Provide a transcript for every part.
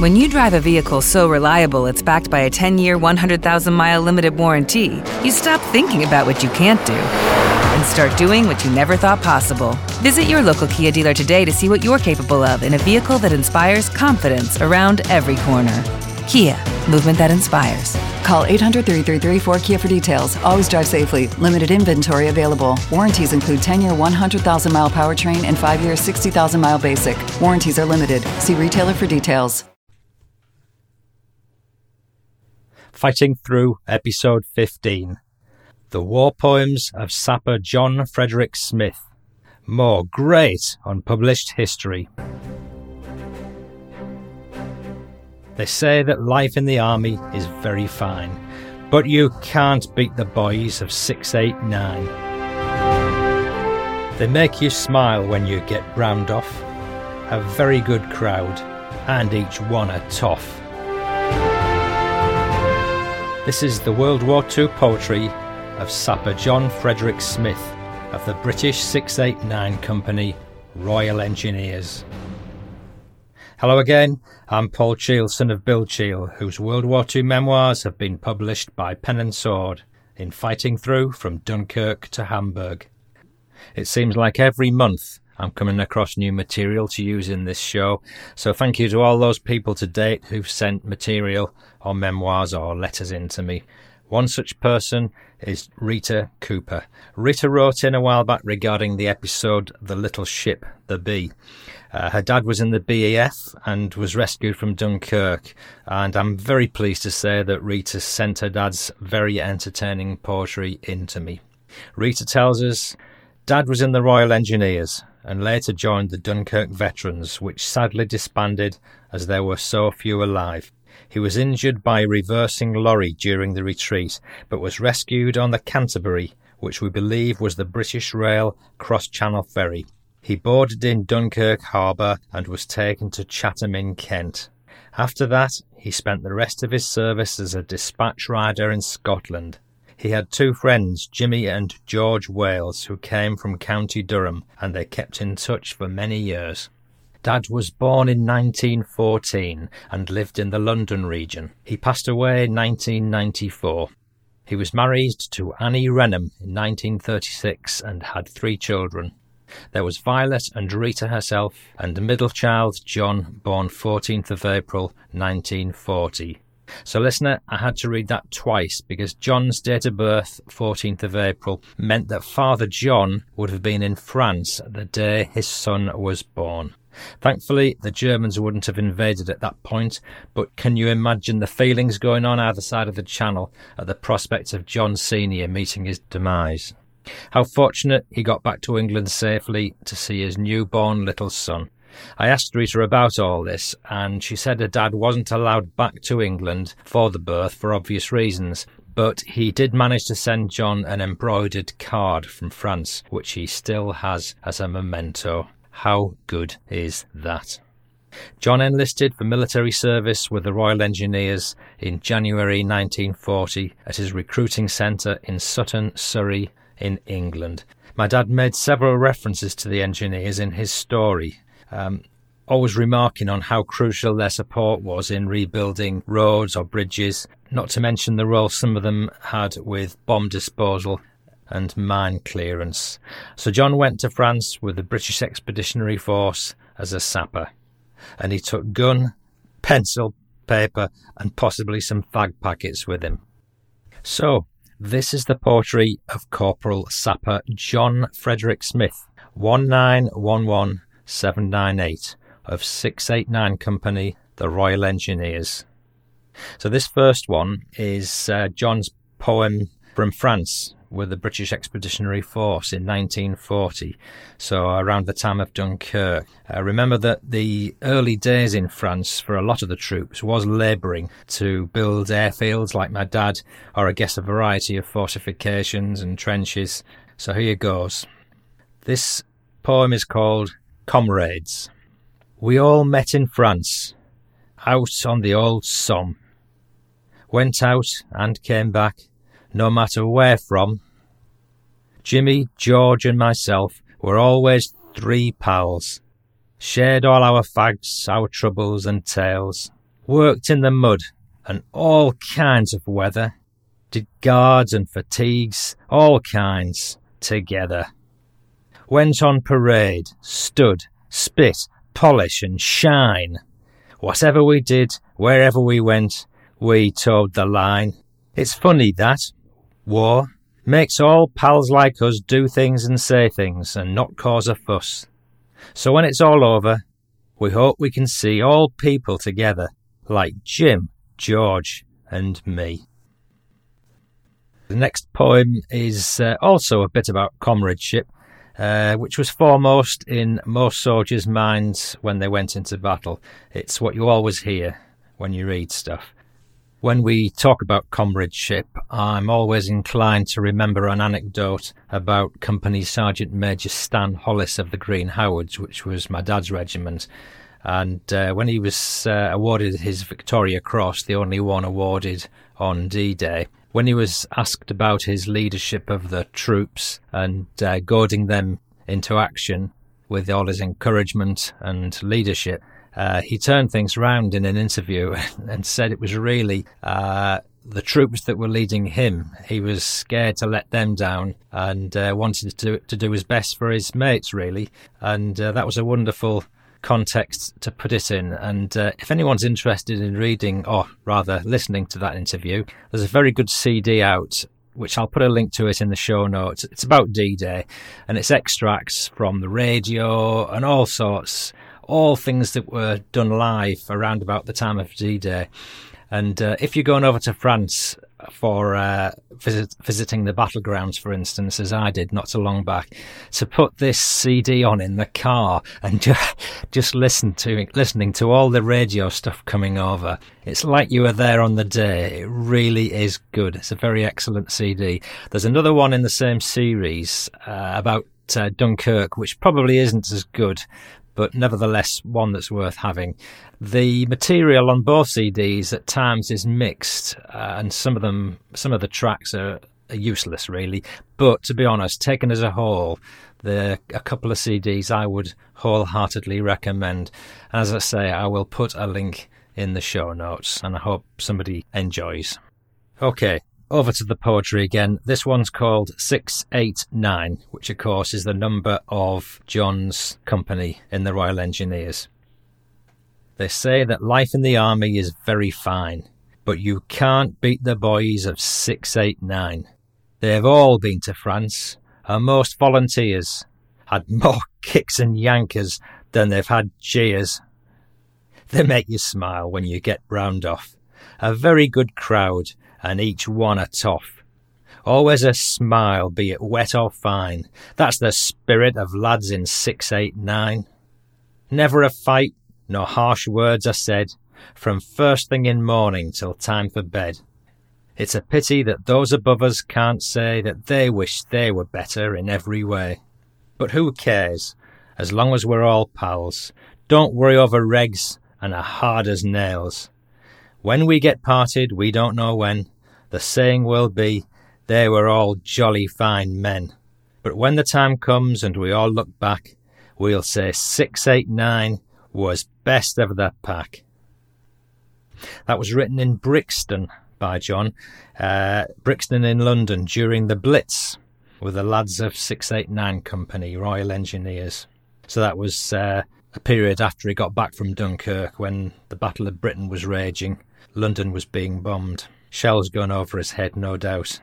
When you drive a vehicle so reliable it's backed by a 10 year, 100,000 mile limited warranty, you stop thinking about what you can't do and start doing what you never thought possible. Visit your local Kia dealer today to see what you're capable of in a vehicle that inspires confidence around every corner. Kia, movement that inspires. Call 800 333 4KIA for details. Always drive safely. Limited inventory available. Warranties include 10 year 100,000 mile powertrain and 5 year 60,000 mile basic. Warranties are limited. See retailer for details. Fighting Through, Episode 15 The War Poems of Sapper John Frederick Smith. More great unpublished history. They say that life in the army is very fine, but you can't beat the boys of 689. They make you smile when you get round off. A very good crowd, and each one a toff. This is the World War II poetry of Sapper John Frederick Smith of the British 689 Company, Royal Engineers. Hello again, I'm Paul Cheall, son of Bill Cheall, whose World War II memoirs have been published by Pen and Sword in Fighting Through from Dunkirk to Hamburg. It seems like every month I'm coming across new material to use in this show. So thank you to all those people to date who've sent material or memoirs or letters in to me. One such person is Rita Cooper. Rita wrote in a while back regarding the episode The Little Ship, the Bee. Uh, her dad was in the BEF and was rescued from Dunkirk, and I'm very pleased to say that Rita sent her dad's very entertaining poetry in to me. Rita tells us Dad was in the Royal Engineers and later joined the Dunkirk Veterans, which sadly disbanded as there were so few alive. He was injured by reversing lorry during the retreat, but was rescued on the Canterbury, which we believe was the British Rail cross channel ferry. He boarded in Dunkirk harbour and was taken to Chatham in Kent. After that, he spent the rest of his service as a dispatch rider in Scotland. He had two friends, Jimmy and George Wales, who came from County Durham, and they kept in touch for many years. Dad was born in 1914 and lived in the London region. He passed away in 1994. He was married to Annie Renham in 1936 and had three children. There was Violet and Rita herself, and middle child, John, born 14th of April 1940. So, listener, I had to read that twice because John's date of birth, 14th of April, meant that Father John would have been in France the day his son was born. Thankfully, the Germans wouldn't have invaded at that point, but can you imagine the feelings going on either side of the channel at the prospect of John Sr. meeting his demise? How fortunate he got back to England safely to see his newborn little son. I asked Rita about all this, and she said her dad wasn't allowed back to England for the birth for obvious reasons, but he did manage to send John an embroidered card from France, which he still has as a memento. How good is that? John enlisted for military service with the Royal Engineers in January 1940 at his recruiting centre in Sutton, Surrey, in England. My dad made several references to the engineers in his story, um, always remarking on how crucial their support was in rebuilding roads or bridges, not to mention the role some of them had with bomb disposal and mine clearance. So John went to France with the British Expeditionary Force as a sapper, and he took gun, pencil, paper, and possibly some fag packets with him. So, this is the poetry of Corporal Sapper John Frederick Smith, 1911 798 of 689 Company, the Royal Engineers. So this first one is uh, John's poem from France with the British Expeditionary Force in 1940, so around the time of Dunkirk. Uh, remember that the early days in France for a lot of the troops was labouring to build airfields like my dad, or I guess a variety of fortifications and trenches. So here goes. This poem is called Comrades. We all met in France, out on the old Somme. Went out and came back no matter where from. Jimmy, George, and myself were always three pals. Shared all our fags, our troubles and tales. Worked in the mud and all kinds of weather. Did guards and fatigues, all kinds, together. Went on parade, stood, spit, polish and shine. Whatever we did, wherever we went, we toed the line. It's funny that, War makes all pals like us do things and say things and not cause a fuss. So when it's all over, we hope we can see all people together, like Jim, George, and me. The next poem is uh, also a bit about comradeship, uh, which was foremost in most soldiers' minds when they went into battle. It's what you always hear when you read stuff. When we talk about comradeship, I'm always inclined to remember an anecdote about Company Sergeant Major Stan Hollis of the Green Howards, which was my dad's regiment. And uh, when he was uh, awarded his Victoria Cross, the only one awarded on D Day, when he was asked about his leadership of the troops and uh, goading them into action with all his encouragement and leadership, uh, he turned things around in an interview and said it was really uh, the troops that were leading him. He was scared to let them down and uh, wanted to, to do his best for his mates, really. And uh, that was a wonderful context to put it in. And uh, if anyone's interested in reading, or rather listening to that interview, there's a very good CD out which I'll put a link to it in the show notes. It's about D Day and it's extracts from the radio and all sorts all things that were done live around about the time of D Day. And uh, if you're going over to France for uh, visit, visiting the battlegrounds, for instance, as I did not so long back, to put this CD on in the car and just, just listen to listening to all the radio stuff coming over. It's like you were there on the day. It really is good. It's a very excellent CD. There's another one in the same series uh, about uh, Dunkirk, which probably isn't as good, but nevertheless one that's worth having. The material on both CDs at times is mixed, uh, and some of them, some of the tracks are, are useless really. But to be honest, taken as a whole, the a couple of CDs I would wholeheartedly recommend. As I say, I will put a link in the show notes, and I hope somebody enjoys. Okay, over to the poetry again. This one's called 689, which of course is the number of John's company in the Royal Engineers. They say that life in the army is very fine, but you can't beat the boys of 689. They've all been to France, and most volunteers had more kicks and yankers than they've had cheers. They make you smile when you get round off. A very good crowd, and each one a toff. Always a smile, be it wet or fine. That's the spirit of lads in 689. Never a fight, nor harsh words are said, from first thing in morning till time for bed. It's a pity that those above us can't say that they wish they were better in every way. But who cares, as long as we're all pals. Don't worry over regs and are hard as nails. When we get parted, we don't know when, the saying will be, they were all jolly fine men. But when the time comes and we all look back, we'll say 689 was best of the pack. That was written in Brixton by John, uh, Brixton in London during the Blitz with the lads of 689 Company, Royal Engineers. So that was uh, a period after he got back from Dunkirk when the Battle of Britain was raging. London was being bombed. Shells going over his head, no doubt.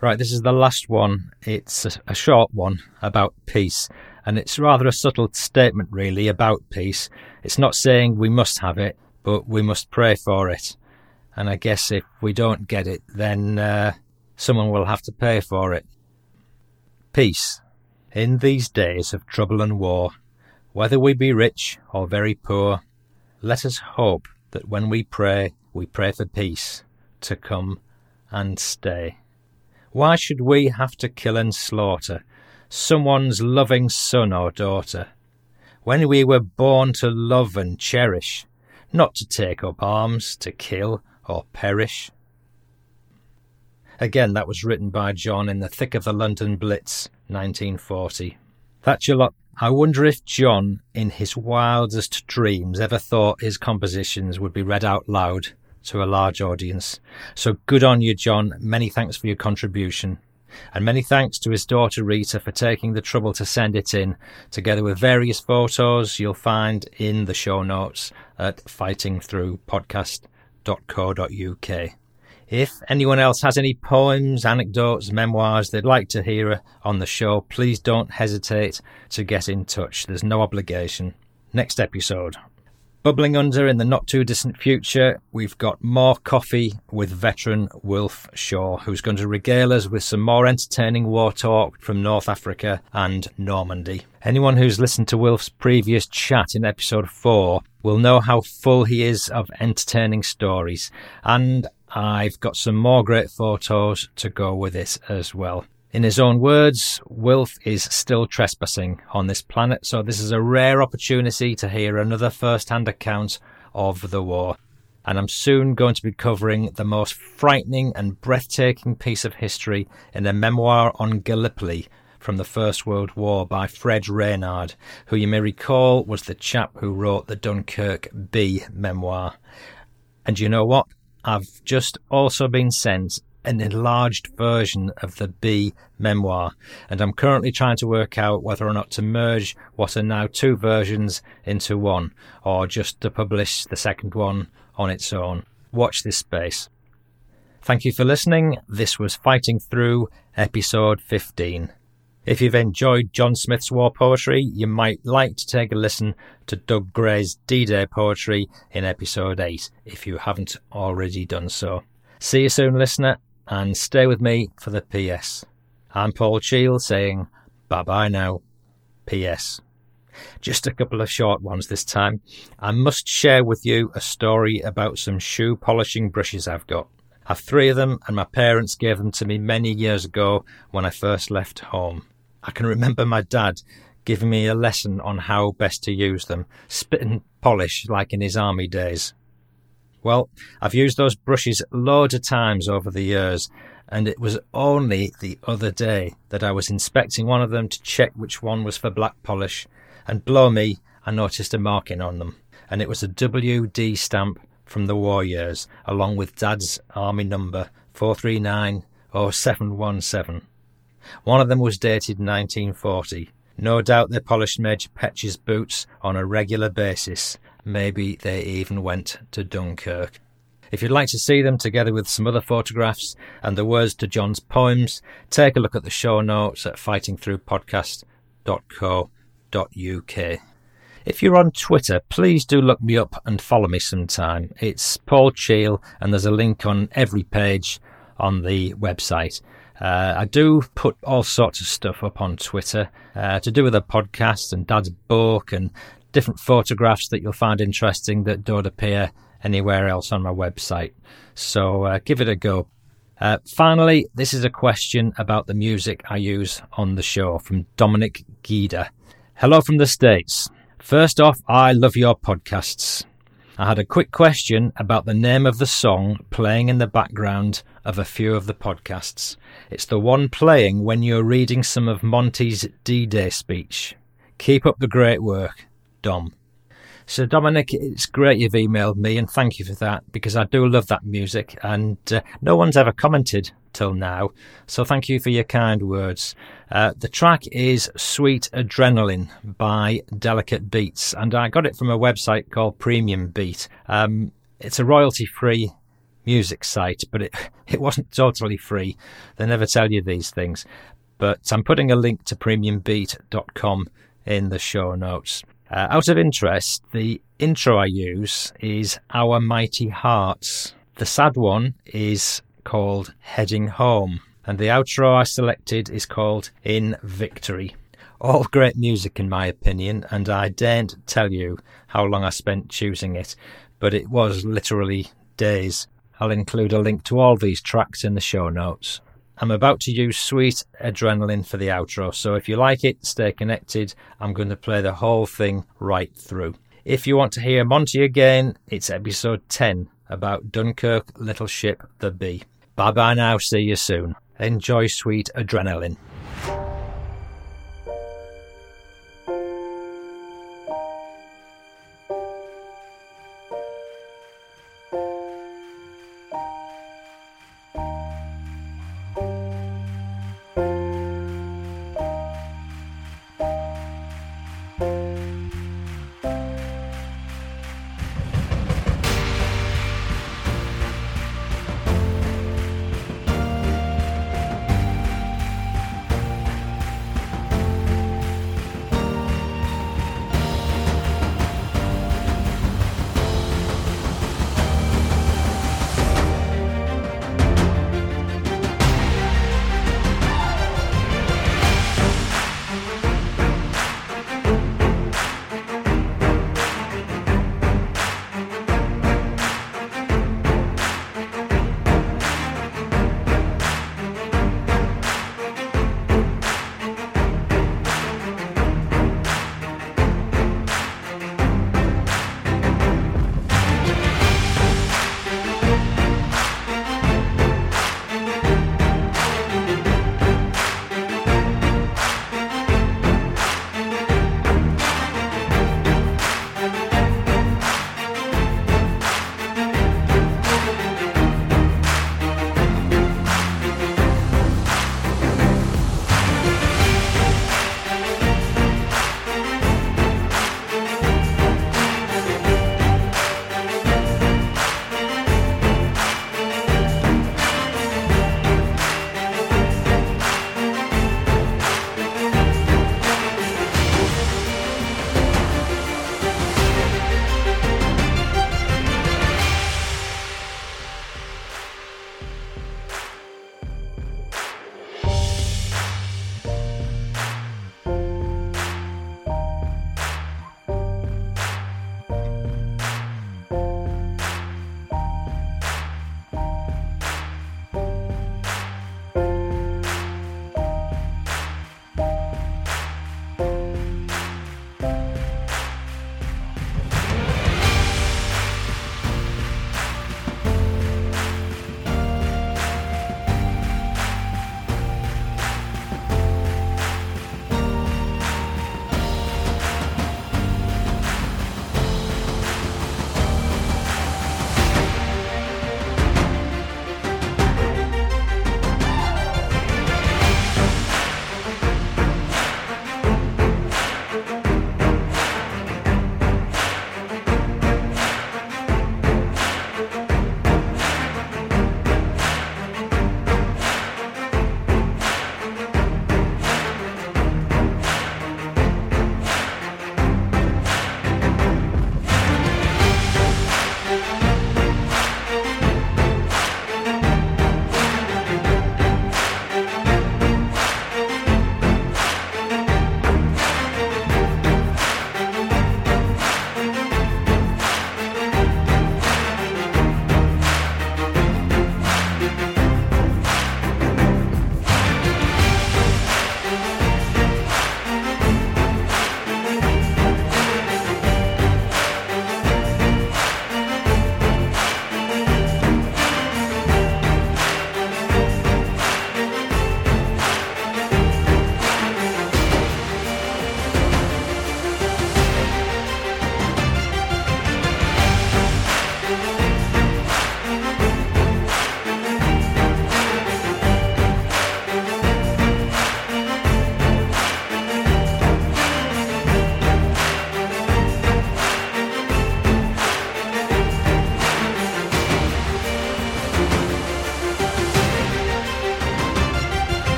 Right, this is the last one. It's a, a short one about peace, and it's rather a subtle statement, really, about peace. It's not saying we must have it, but we must pray for it. And I guess if we don't get it, then uh, Someone will have to pay for it. Peace. In these days of trouble and war, whether we be rich or very poor, let us hope that when we pray, we pray for peace to come and stay. Why should we have to kill and slaughter someone's loving son or daughter when we were born to love and cherish, not to take up arms, to kill or perish? Again, that was written by John in the thick of the London Blitz, 1940. That's your lot. I wonder if John, in his wildest dreams, ever thought his compositions would be read out loud to a large audience. So good on you, John. Many thanks for your contribution. And many thanks to his daughter Rita for taking the trouble to send it in, together with various photos you'll find in the show notes at fightingthroughpodcast.co.uk. If anyone else has any poems, anecdotes, memoirs they'd like to hear on the show, please don't hesitate to get in touch. There's no obligation. Next episode. Bubbling under in the not too distant future, we've got more coffee with veteran Wilf Shaw, who's going to regale us with some more entertaining war talk from North Africa and Normandy. Anyone who's listened to Wilf's previous chat in episode 4 will know how full he is of entertaining stories, and I've got some more great photos to go with it as well. In his own words, Wilf is still trespassing on this planet, so this is a rare opportunity to hear another first hand account of the war. And I'm soon going to be covering the most frightening and breathtaking piece of history in a memoir on Gallipoli from the First World War by Fred Reynard, who you may recall was the chap who wrote the Dunkirk Bee memoir. And you know what? I've just also been sent an enlarged version of the Bee memoir, and I'm currently trying to work out whether or not to merge what are now two versions into one, or just to publish the second one on its own. Watch this space. Thank you for listening. This was Fighting Through, episode 15. If you've enjoyed John Smith's war poetry, you might like to take a listen to Doug Gray's D Day poetry in episode 8 if you haven't already done so. See you soon, listener, and stay with me for the PS. I'm Paul Cheall saying bye bye now. PS. Just a couple of short ones this time. I must share with you a story about some shoe polishing brushes I've got. I've three of them, and my parents gave them to me many years ago when I first left home. I can remember my dad giving me a lesson on how best to use them, spit and polish like in his army days. Well, I've used those brushes loads of times over the years, and it was only the other day that I was inspecting one of them to check which one was for black polish, and blow me, I noticed a marking on them, and it was a WD stamp from the war years, along with Dad's army number 439017. One of them was dated 1940. No doubt they polished Major Petch's boots on a regular basis. Maybe they even went to Dunkirk. If you'd like to see them together with some other photographs and the words to John's poems, take a look at the show notes at fightingthroughpodcast.co.uk. If you're on Twitter, please do look me up and follow me sometime. It's Paul Cheall, and there's a link on every page on the website. Uh, I do put all sorts of stuff up on Twitter uh, to do with the podcast and Dad's book and different photographs that you'll find interesting that don't appear anywhere else on my website. So uh, give it a go. Uh, finally, this is a question about the music I use on the show from Dominic Gida. Hello from the States. First off, I love your podcasts. I had a quick question about the name of the song playing in the background of a few of the podcasts. It's the one playing when you're reading some of Monty's D Day speech. Keep up the great work, Dom. So, Dominic, it's great you've emailed me, and thank you for that because I do love that music, and uh, no one's ever commented till now. So, thank you for your kind words. Uh, the track is Sweet Adrenaline by Delicate Beats, and I got it from a website called Premium Beat. Um, it's a royalty free music site, but it, it wasn't totally free. They never tell you these things. But I'm putting a link to premiumbeat.com in the show notes. Uh, out of interest, the intro I use is Our Mighty Hearts. The sad one is called Heading Home. and the outro I selected is called In Victory. All great music, in my opinion, and I daren't tell you how long I spent choosing it, but it was literally days. I'll include a link to all these tracks in the show notes. I'm about to use Sweet Adrenaline for the outro, so if you like it, stay connected. I'm going to play the whole thing right through. If you want to hear Monty again, it's episode 10 about Dunkirk Little Ship the Bee. Bye bye now, see you soon. Enjoy Sweet Adrenaline.